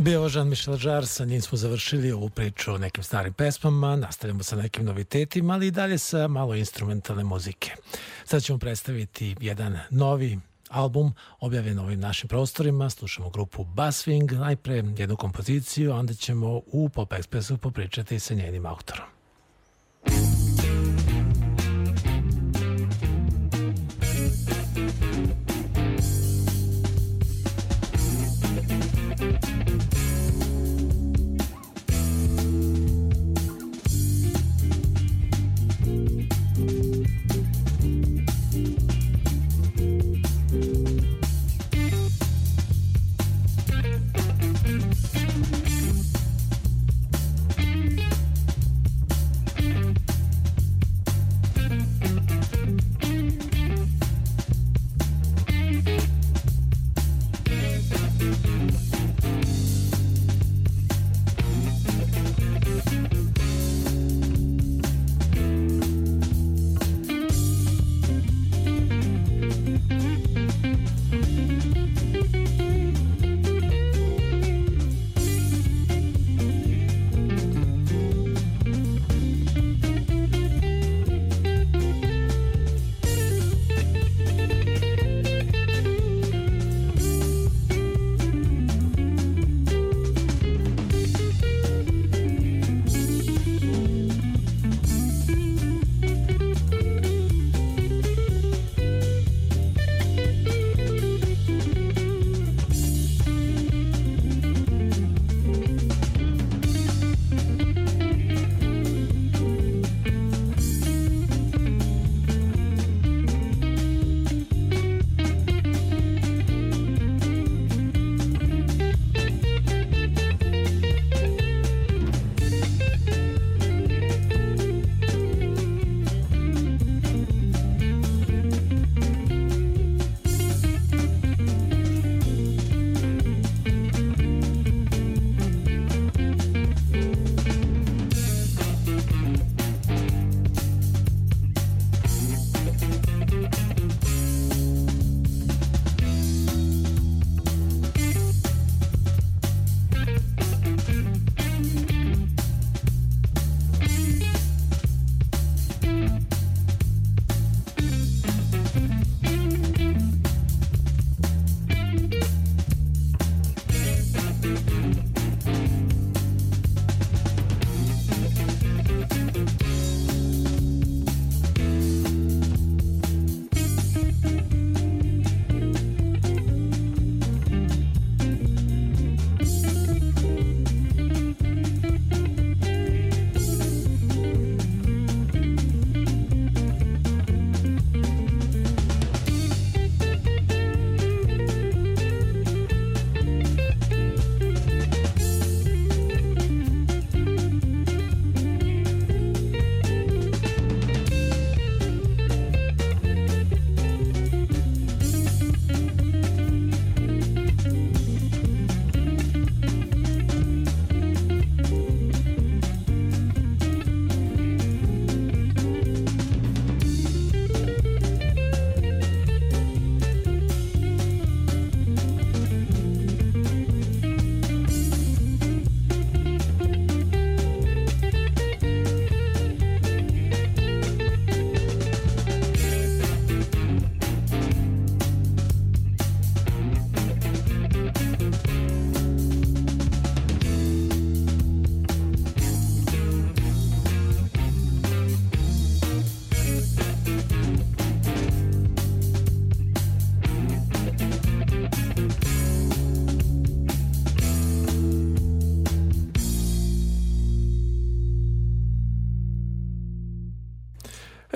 Bio Jean-Michel Jarre, sa njim smo završili ovu priču o nekim starim pesmama, nastavljamo sa nekim novitetima, ali i dalje sa malo instrumentalne muzike. Sad ćemo predstaviti jedan novi album objavljen ovim našim prostorima, slušamo grupu Basswing, najpre jednu kompoziciju, onda ćemo u Pop Expressu popričati sa njenim autorom.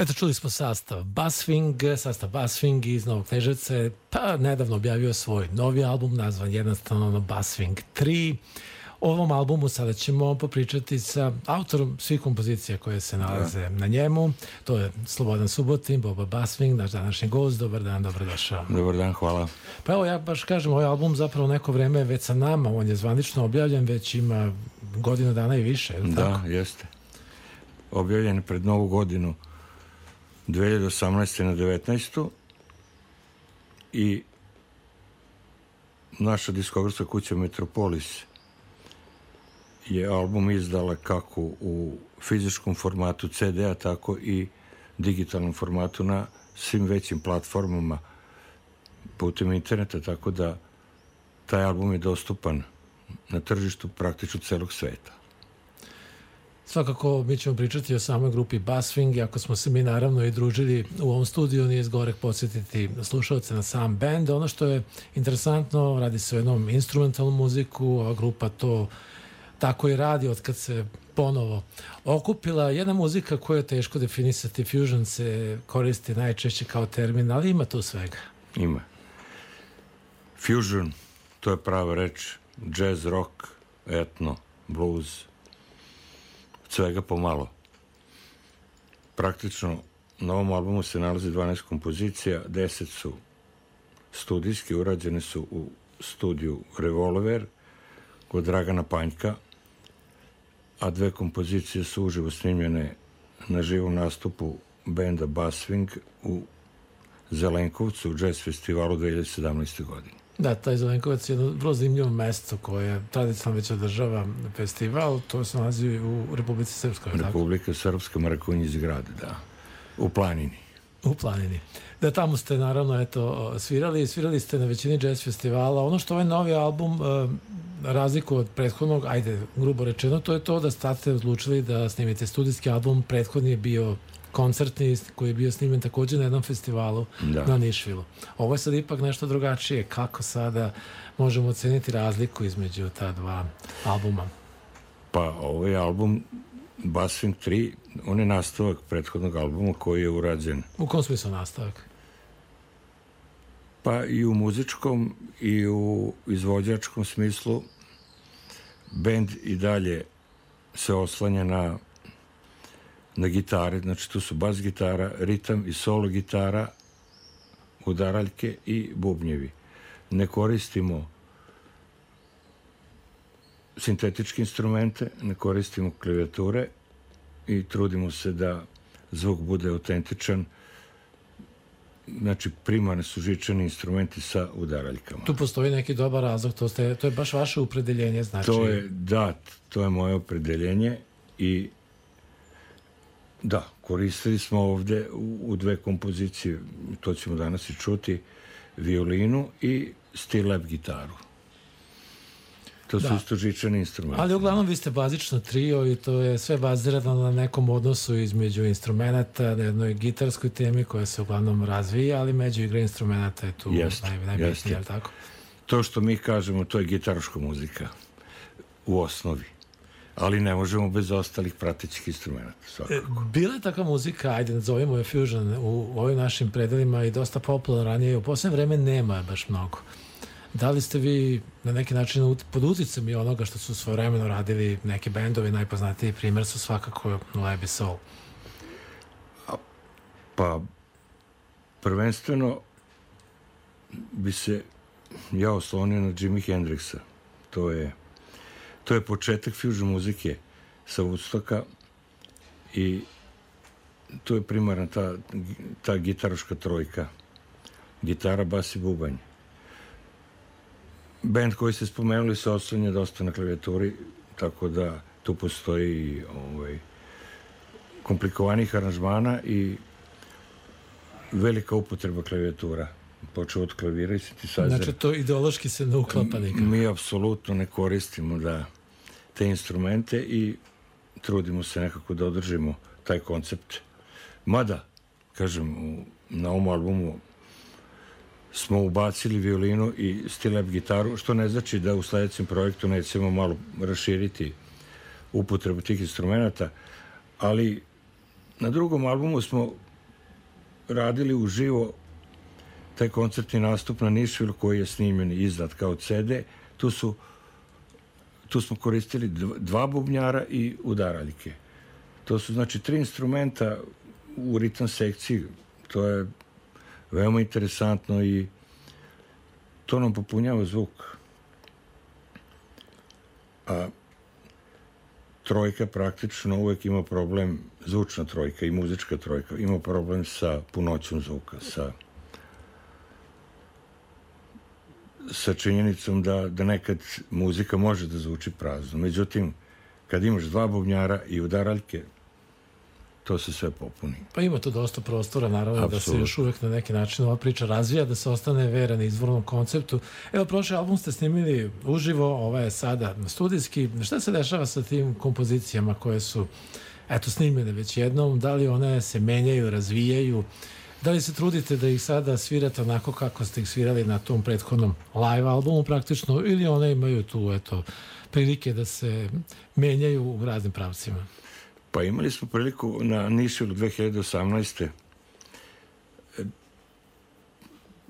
Eto, čuli smo sastav Baswing, sastav Baswing iz Novog Kneževce, pa nedavno objavio svoj novi album nazvan jednostavno Baswing 3. O ovom albumu sada ćemo popričati sa autorom svih kompozicija koje se nalaze da. na njemu. To je Slobodan Subotin, Boba Baswing, naš današnji gost. Dobar dan, dobrodošao. Dobar dan, hvala. Pa evo, ja baš kažem, ovaj album zapravo neko vreme već sa nama, on je zvanično objavljen, već ima godinu dana i više. Da, tako? jeste. Objavljen pred novu godinu 2018. na 19. I naša diskografska kuća Metropolis je album izdala kako u fizičkom formatu CD-a, tako i digitalnom formatu na svim većim platformama putem interneta, tako da taj album je dostupan na tržištu praktično celog sveta. Svakako mi ćemo pričati o samoj grupi Basswing, ako smo se mi naravno i družili u ovom studiju, nije zgorek podsjetiti slušalce na sam band. Ono što je interesantno, radi se o jednom instrumentalnom muziku, ova grupa to tako i radi od kad se ponovo okupila. Jedna muzika koju je teško definisati, fusion se koristi najčešće kao termin, ali ima tu svega. Ima. Fusion, to je prava reč, jazz, rock, etno, blues, svega pomalo. Praktično na ovom albumu se nalazi 12 kompozicija, 10 su studijski, urađene su u studiju Revolver kod Dragana Panjka, a dve kompozicije su uživo snimljene na živom nastupu benda Basswing u Zelenkovcu u jazz festivalu 2017. godine. Da, taj Zelenkovac je jedno vrlo zanimljivo mesto koje tradicionalno već održava festival, to se nalazi u Republici Srpskoj. Republika tako? Srpska, Marakonjić grad, da. U planini. U planini. Da, tamo ste naravno eto, svirali, svirali ste na većini jazz festivala. Ono što ovaj novi album uh, razliku od prethodnog, ajde, grubo rečeno, to je to da ste odlučili da snimite studijski album, prethodni je bio koncertni koji je bio snimen takođe na jednom festivalu da. na Nišvilu. Ovo je sad ipak nešto drugačije. Kako sada možemo oceniti razliku između ta dva albuma? Pa ovaj album Basswing 3, on je nastavak prethodnog albuma koji je urađen. U kom smislu nastavak? Pa i u muzičkom i u izvođačkom smislu bend i dalje se oslanja na na gitare, znači tu su bas gitara, ritam i solo gitara, udaraljke i bubnjevi. Ne koristimo sintetičke instrumente, ne koristimo klavijature i trudimo se da zvuk bude autentičan, znači primarne su žičani instrumenti sa udaraljkama. Tu postoji neki dobar razlog, to, ste, to je baš vaše opredeljenje, znači... To je, da, to je moje opredeljenje i Da, koristili smo ovde u, u dve kompozicije, to ćemo danas i čuti, violinu i stilep gitaru. To su da. isto žičani instrumenti. Ali uglavnom vi ste bazično trio i to je sve bazirano na nekom odnosu između instrumenta, na jednoj gitarskoj temi koja se uglavnom razvija, ali među igre instrumenta je tu jeste, naj, najbitnije, jeste. tako? To što mi kažemo, to je gitaroška muzika u osnovi ali ne možemo bez ostalih pratećih instrumenta. Svakako. E, bila je takva muzika, ajde nazovimo je fusion, u ovim našim predelima i dosta popularna ranije, u posljednje vreme nema baš mnogo. Da li ste vi na neki način pod uticom i onoga što su svojevremeno radili neki bendovi, najpoznatiji primjer su svakako Lebi Soul? Pa, prvenstveno bi se ja oslonio na Jimi Hendrixa. To je to je početak fusion muzike sa Woodstocka i to je primarna ta, ta gitaroška trojka. Gitara, bas i bubanj. Band koji ste spomenuli se oslanja dosta na klavijaturi, tako da tu postoji ovaj, komplikovanih aranžmana i velika upotreba klavijatura počeo od klavira i sintesajzera. Znači to ideološki se ne uklapa nikako. Mi apsolutno ne koristimo da te instrumente i trudimo se nekako da održimo taj koncept. Mada, kažem, na ovom albumu smo ubacili violinu i stilep gitaru, što ne znači da u sledećem projektu nećemo malo raširiti upotrebu tih instrumenta, ali na drugom albumu smo radili uživo taj koncertni nastup na Nišvilu koji je snimljen i izdat kao CD. Tu su tu smo koristili dva bubnjara i udaraljke. To su znači tri instrumenta u ritam sekciji. To je veoma interesantno i to nam popunjava zvuk. A trojka praktično uvek ima problem, zvučna trojka i muzička trojka, ima problem sa punoćom zvuka, sa sa činjenicom da, da nekad muzika može da zvuči prazno. Međutim, kad imaš dva bubnjara i udaraljke, to se sve popuni. Pa ima tu dosta prostora, naravno, Absolut. da se još uvek na neki način ova priča razvija, da se ostane veran izvornom konceptu. Evo, prošli album ste snimili uživo, ova je sada studijski. Šta se dešava sa tim kompozicijama koje su, eto, snimljene već jednom? Da li one se menjaju, razvijaju? Da li se trudite da ih sada svirate onako kako ste ih svirali na tom prethodnom live albumu praktično ili one imaju tu, eto, prilike da se menjaju u raznim pravcima? Pa imali smo priliku na Nisilu 2018.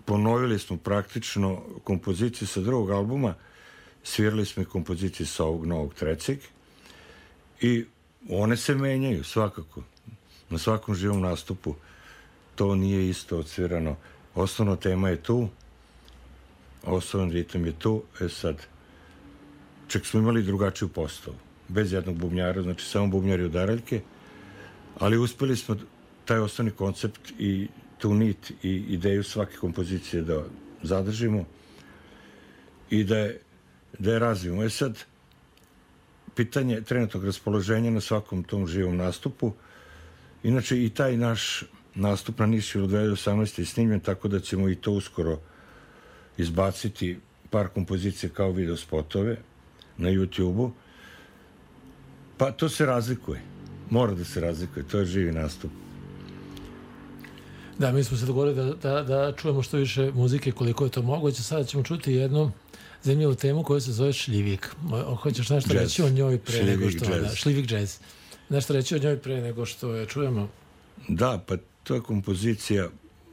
Ponovili smo praktično kompozicije sa drugog albuma, svirali smo i kompozicije sa ovog novog trećeg i one se menjaju svakako. Na svakom živom nastupu to nije isto odsvirano. Osnovna tema je tu, osnovan ritam je tu, e sad, čak smo imali drugačiju postavu bez jednog bubnjara, znači samo bubnjari i udaraljke, ali uspeli smo taj osnovni koncept i tu nit i ideju svake kompozicije da zadržimo i da je, da je razvijemo. E sad, pitanje trenutnog raspoloženja na svakom tom živom nastupu, inače i taj naš nastup na Nišu u 2018. je snimljen, tako da ćemo i to uskoro izbaciti par kompozicije kao video spotove na YouTube-u Pa to se razlikuje. Mora da se razlikuje. To je živi nastup. Da, mi smo se dogovorili da, da, da čujemo što više muzike koliko je to moguće. Sada ćemo čuti jednu zanimljivu temu koja se zove šljivik. Hoćeš nešto jazz. reći o njoj pre šljivik nego što... Jazz. Da, šljivik jazz. Nešto reći o njoj pre nego što je čujemo? Da, pa to je kompozicija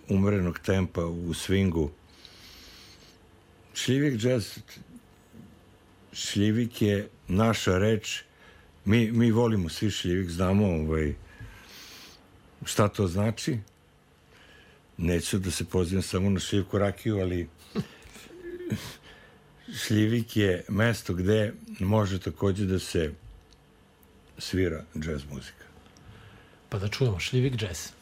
umerenog tempa u swingu. Šljivik jazz šljivik je naša reč Mi, mi volimo svi šljivik, znamo ovaj, šta to znači. Neću da se pozivam samo na šljivku rakiju, ali šljivik je mesto gde može takođe da se svira džez muzika. Pa da čujemo šljivik džez.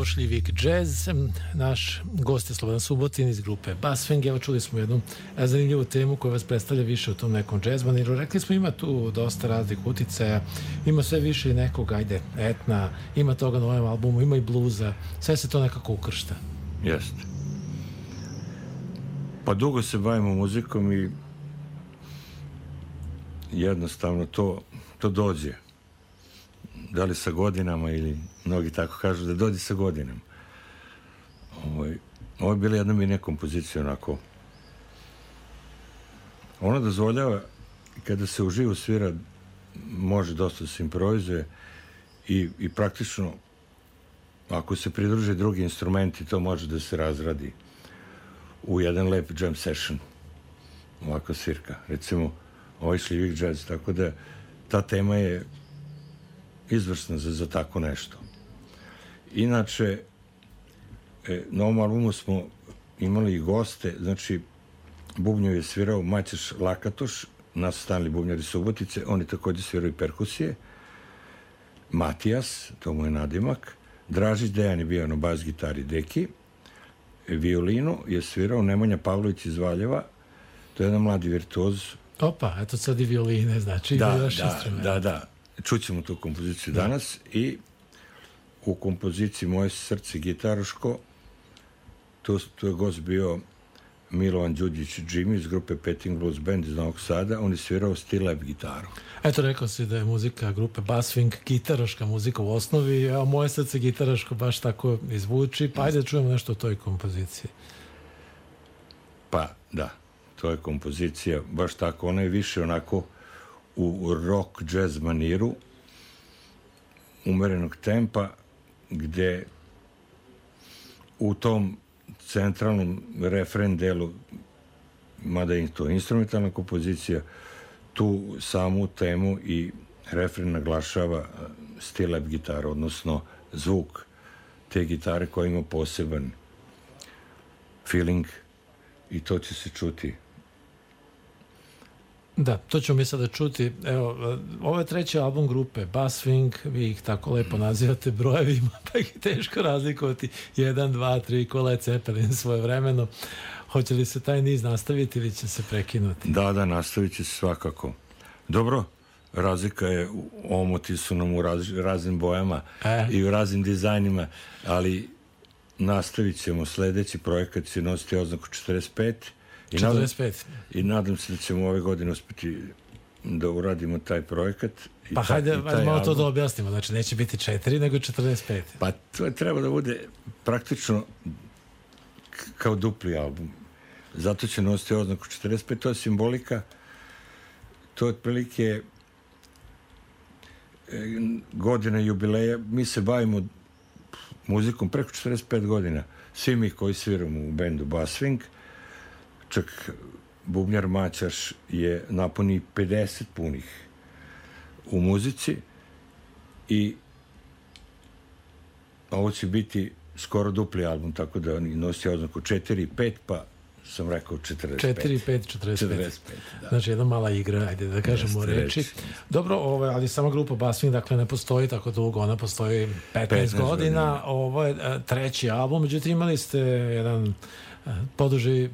Ovo šljivik jazz. Naš gost je Slobodan Subotin iz grupe Basfeng. Evo čuli smo jednu e, zanimljivu temu koja vas predstavlja više u tom nekom jazz maniru. Rekli smo ima tu dosta raznih uticaja, ima sve više nekog, ajde, etna, ima toga na ovom albumu, ima i bluza. Sve se to nekako ukršta. Jeste. Pa dugo se bavimo muzikom i jednostavno to, to dođe da li sa godinama ili mnogi tako kažu da dođe sa godinama. Ovo, ovo je bila jedna mi kompozicija onako ona dozvoljava kada se uživo svira može dosta da se improvizuje i, i praktično ako se pridruže drugi instrumenti to može da se razradi u jedan lep jam session ovako svirka recimo ovaj šljivik jazz tako da ta tema je izvrsna za, za tako nešto. Inače, e, na ovom albumu smo imali i goste, znači bubnju je svirao Maćeš Lakatoš, nas stanili bubnjari Subotice, oni takođe svirao i perkusije, Matijas, to mu je nadimak, Dražić Dejan je bio na bas gitari Deki, violinu je svirao Nemanja Pavlović iz Valjeva, to je jedan mladi virtuoz. Opa, eto sad i violine, znači da, da, da, da, čućemo tu kompoziciju da. danas i u kompoziciji Moje srce gitaroško tu, tu je gost bio Milovan Đuđić Jimmy iz grupe Petting Blues Band iz Novog Sada, on je svirao stilep gitaru. Eto, rekao si da je muzika grupe Basswing gitaroška muzika u osnovi, a moje srce gitaroško baš tako izvuči, pa ajde da čujemo nešto o toj kompoziciji. Pa, da, to je kompozicija baš tako, ona je više onako u rock jazz maniru umerenog tempa gde u tom centralnom refren delu mada je to instrumentalna kompozicija tu samu temu i refren naglašava stilep gitara, odnosno zvuk te gitare koja ima poseban feeling i to će se čuti Da, to ćemo mi sada čuti. Evo, ovo je treći album grupe Bass Swing, vi ih tako lepo nazivate brojevima, pa ih je teško razlikovati. Jedan, dva, tri, kola je Cepelin svoje vremeno. Hoće li se taj niz nastaviti ili će se prekinuti? Da, da, nastavit će se svakako. Dobro, razlika je, omoti su nam u raz, raznim bojama e. i u raznim dizajnima, ali nastavit ćemo sledeći projekat će nositi oznaku 45 I 45. Nadam, I nadam se da ćemo ove godine uspeti da uradimo taj projekat. I pa taj, hajde, hajde malo to da objasnimo. Znači, neće biti 4, nego 45. Pa to je treba da bude praktično kao dupli album. Zato će nositi oznaku 45. To je simbolika. To je otprilike e, godina jubileja. Mi se bavimo muzikom preko 45 godina. Svi mi koji sviramo u bendu Bass Swing, čak bubnjar Maćaš je napuni 50 punih u muzici i ovo će biti skoro dupli album, tako da oni nosi oznaku 4 i 5, pa sam rekao 45. 4, 5, 45. 45 da. Znači jedna mala igra, ajde da kažemo Jeste, reči. reči. Dobro, ovo, ali sama grupa Basving, dakle, ne postoji tako dugo, ona postoji 15, 15 godina. godina. Ovo je e, treći album, međutim imali ste jedan poduži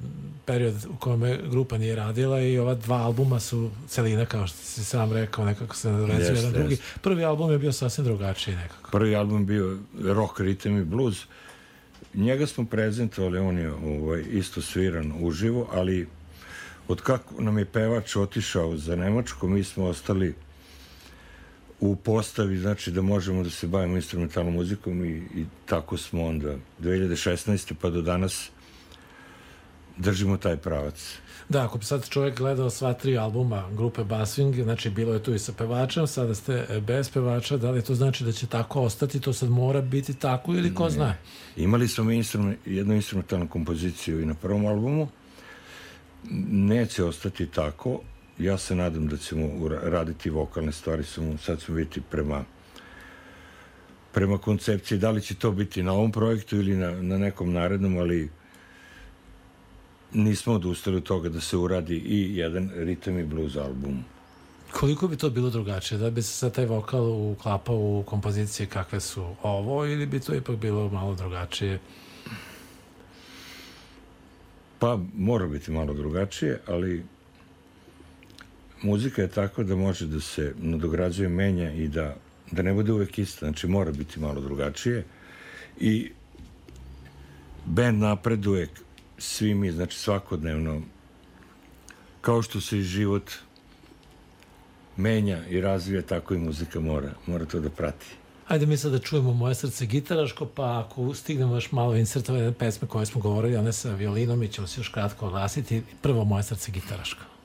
period u kojem grupa nije radila i ova dva albuma su celina, kao što si sam rekao, nekako se nadovezuje yes, jedan yes. drugi. Prvi album je bio sasvim drugačiji nekako. Prvi album bio rock, ritam i blues. Njega smo prezentovali, on je ovaj, isto sviran uživo, ali od kako nam je pevač otišao za Nemačku, mi smo ostali u postavi, znači da možemo da se bavimo instrumentalnom muzikom i, i tako smo onda 2016. pa do danas držimo taj pravac. Da, ako bi sad čovjek gledao sva tri albuma grupe Baswing, znači bilo je tu i sa pevačem, sada ste e, bez pevača, da li to znači da će tako ostati, to sad mora biti tako ili ko ne. zna? Imali smo instrument, jednu instrumentalnu kompoziciju i na prvom albumu, neće ostati tako, ja se nadam da ćemo raditi vokalne stvari, sad smo vidjeti prema prema koncepciji, da li će to biti na ovom projektu ili na, na nekom narednom, ali nismo odustali od toga da se uradi i jedan ritam i blues album. Koliko bi to bilo drugačije? Da bi se sa taj vokal uklapao u kompozicije kakve su ovo ili bi to ipak bilo malo drugačije? Pa mora biti malo drugačije, ali muzika je tako da može da se nadograđuje, menja i da, da ne bude uvek ista. Znači mora biti malo drugačije i band napreduje svi mi, znači svakodnevno kao što se i život menja i razvija, tako i muzika mora, mora to da prati. Ajde mi sad da čujemo Moje srce gitaraško, pa ako stignemo još malo insertove pesme koje smo govorili, one sa violinom i ćemo se još kratko oglasiti. Prvo Moje srce gitaraško.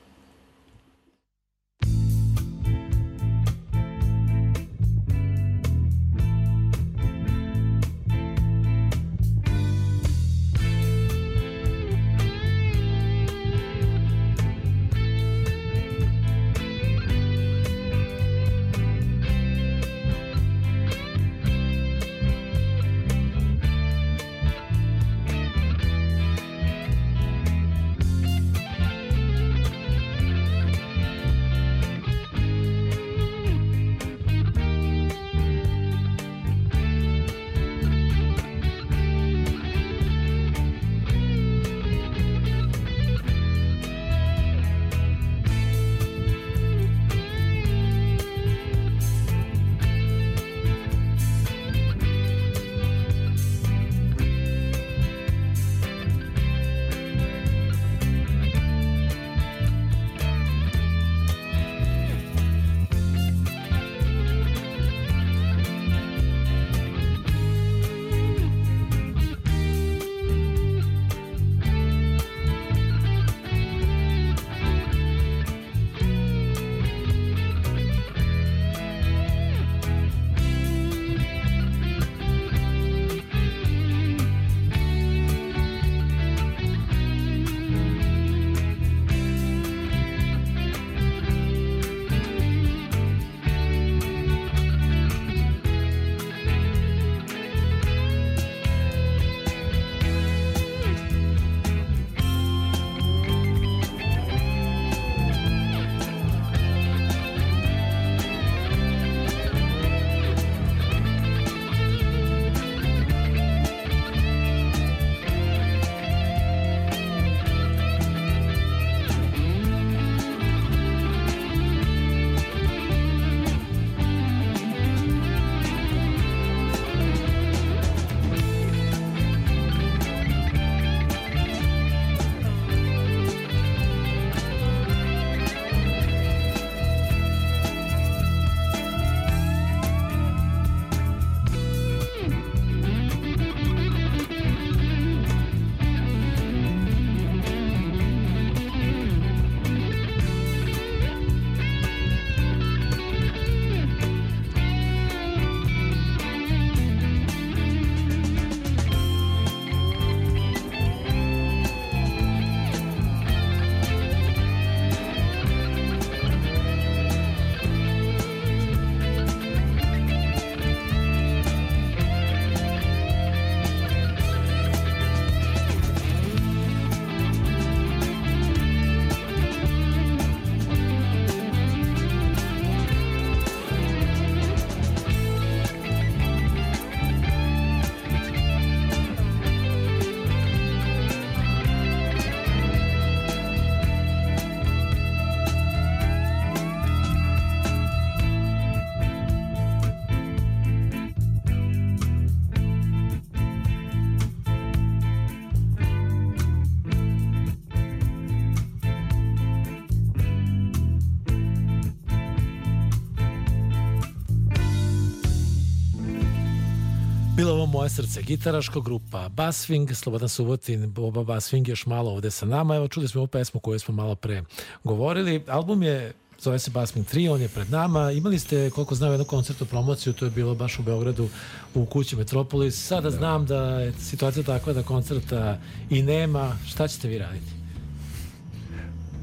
Moje srce, gitaraško grupa Baswing, Slobodan Subotin, Boba Baswing još malo ovde sa nama. Evo čuli smo ovu pesmu koju smo malo pre govorili. Album je zove se Baswing 3, on je pred nama. Imali ste, koliko znam, jednu koncertnu promociju, to je bilo baš u Beogradu u kući Metropolis. Sada da. znam da je situacija takva da koncerta i nema. Šta ćete vi raditi?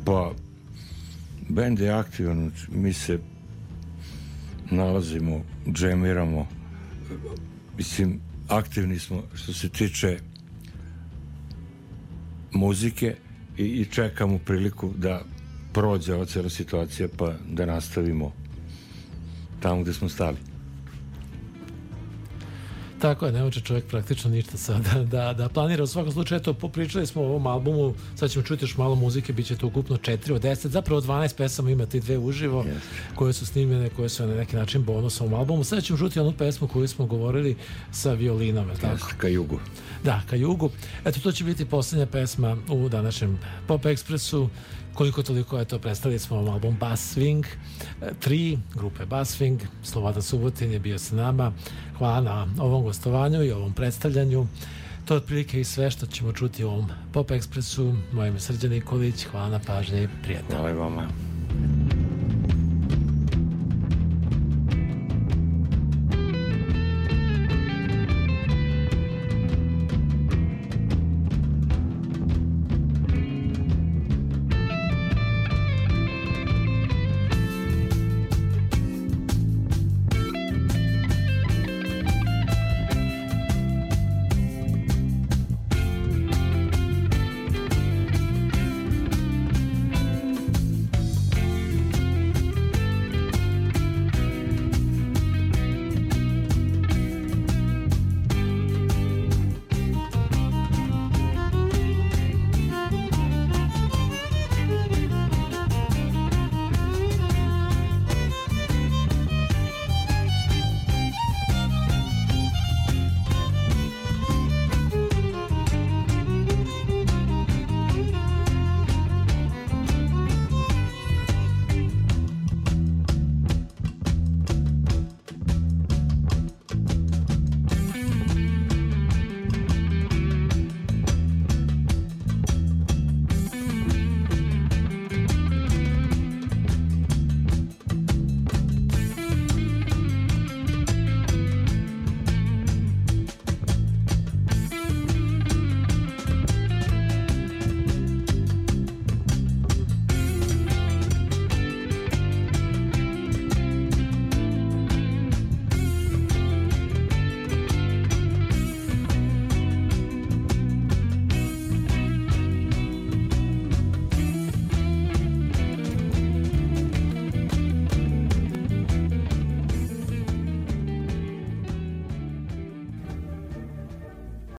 Pa, bend je aktivan, mi se nalazimo, džemiramo, mislim, aktivni smo što se tiče muzike i, i čekamo priliku da prođe ova cijela situacija pa da nastavimo tamo gde smo stali. Tako je, ne može čovjek praktično ništa sada da, da planira. U svakom slučaju, eto, popričali smo o ovom albumu, sad ćemo čuti još malo muzike, bit će to ukupno 4 od 10, zapravo 12 pesama imate i dve uživo, yes. koje su snimljene, koje su na neki način bonus ovom albumu. Sad ćemo čuti onu pesmu koju smo govorili sa violinom, je tako? Yes, ka jugu. Da, ka jugu. Eto, to će biti poslednja pesma u današnjem Pop Expressu koliko toliko je to predstavili smo vam album Bass Swing 3 grupe Bass Swing Slobodan Subotin je bio sa nama. Hvala na ovom gostovanju i ovom predstavljanju. To je otprilike i sve što ćemo čuti u ovom Pop Expressu. Moje ime Srđan Nikolić. Hvala na pažnji prijatno. Hvala vama